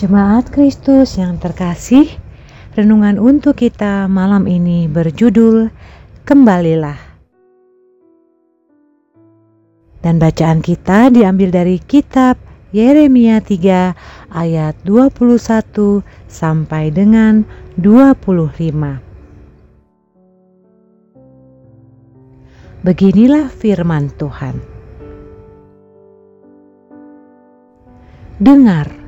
Jemaat Kristus yang terkasih, renungan untuk kita malam ini berjudul Kembalilah. Dan bacaan kita diambil dari kitab Yeremia 3 ayat 21 sampai dengan 25. Beginilah firman Tuhan. Dengar,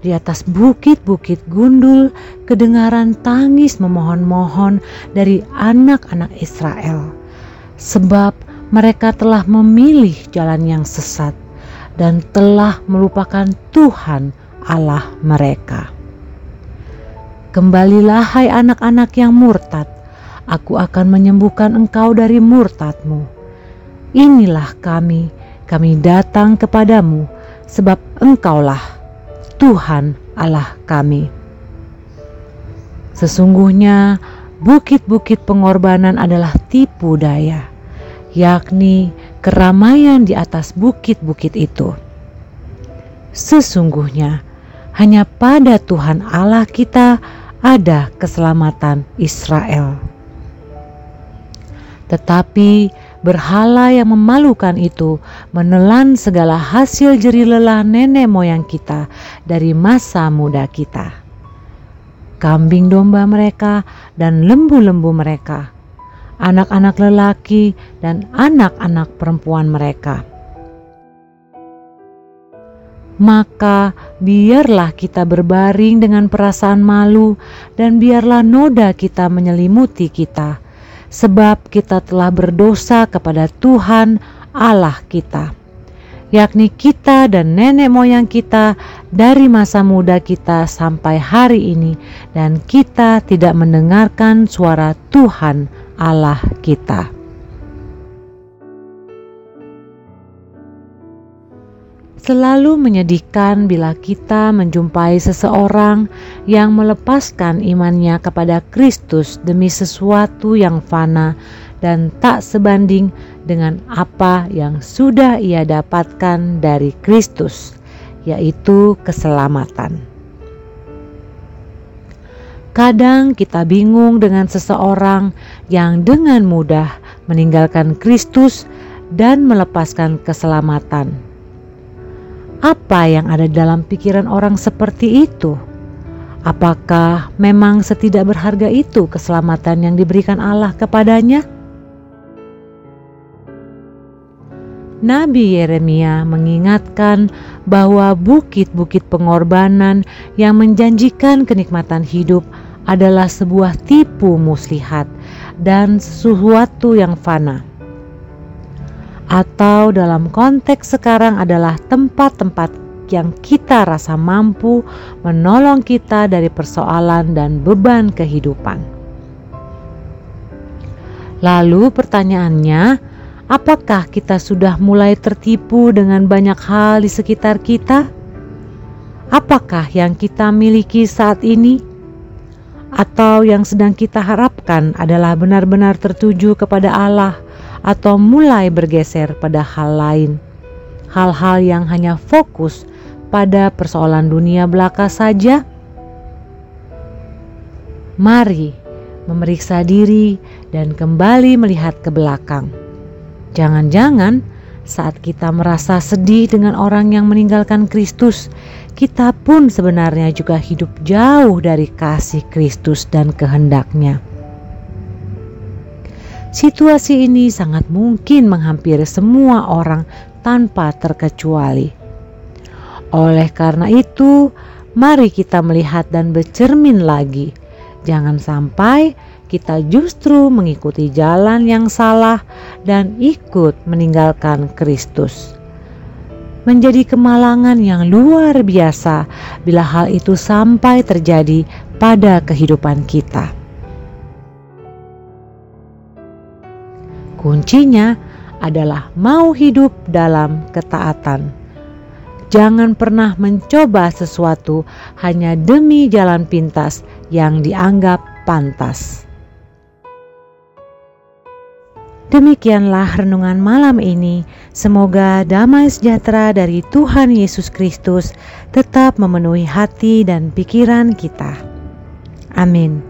di atas bukit-bukit gundul kedengaran tangis memohon-mohon dari anak-anak Israel, sebab mereka telah memilih jalan yang sesat dan telah melupakan Tuhan Allah mereka. Kembalilah, hai anak-anak yang murtad, aku akan menyembuhkan engkau dari murtadmu. Inilah kami, kami datang kepadamu, sebab engkaulah Tuhan Allah kami. Sesungguhnya bukit-bukit pengorbanan adalah tipu daya, yakni keramaian di atas bukit-bukit itu. Sesungguhnya hanya pada Tuhan Allah kita ada keselamatan Israel. Tetapi berhala yang memalukan itu menelan segala hasil jerih lelah nenek moyang kita dari masa muda kita. Kambing domba mereka dan lembu-lembu mereka, anak-anak lelaki dan anak-anak perempuan mereka. Maka biarlah kita berbaring dengan perasaan malu dan biarlah noda kita menyelimuti kita sebab kita telah berdosa kepada Tuhan Allah kita, yakni kita dan nenek moyang kita dari masa muda kita sampai hari ini, dan kita tidak mendengarkan suara Tuhan Allah kita. Selalu menyedihkan bila kita menjumpai seseorang yang melepaskan imannya kepada Kristus demi sesuatu yang fana dan tak sebanding dengan apa yang sudah ia dapatkan dari Kristus, yaitu keselamatan. Kadang kita bingung dengan seseorang yang dengan mudah meninggalkan Kristus dan melepaskan keselamatan apa yang ada dalam pikiran orang seperti itu? Apakah memang setidak berharga itu keselamatan yang diberikan Allah kepadanya? Nabi Yeremia mengingatkan bahwa bukit-bukit pengorbanan yang menjanjikan kenikmatan hidup adalah sebuah tipu muslihat dan sesuatu yang fana atau dalam konteks sekarang adalah tempat-tempat yang kita rasa mampu menolong kita dari persoalan dan beban kehidupan. Lalu pertanyaannya, apakah kita sudah mulai tertipu dengan banyak hal di sekitar kita? Apakah yang kita miliki saat ini? Atau yang sedang kita harapkan adalah benar-benar tertuju kepada Allah atau mulai bergeser pada hal lain, hal-hal yang hanya fokus pada persoalan dunia belaka saja. Mari memeriksa diri dan kembali melihat ke belakang. Jangan-jangan saat kita merasa sedih dengan orang yang meninggalkan Kristus, kita pun sebenarnya juga hidup jauh dari kasih Kristus dan kehendaknya. Situasi ini sangat mungkin menghampiri semua orang tanpa terkecuali. Oleh karena itu, mari kita melihat dan bercermin lagi. Jangan sampai kita justru mengikuti jalan yang salah dan ikut meninggalkan Kristus. Menjadi kemalangan yang luar biasa bila hal itu sampai terjadi pada kehidupan kita. Kuncinya adalah mau hidup dalam ketaatan. Jangan pernah mencoba sesuatu hanya demi jalan pintas yang dianggap pantas. Demikianlah renungan malam ini. Semoga damai sejahtera dari Tuhan Yesus Kristus tetap memenuhi hati dan pikiran kita. Amin.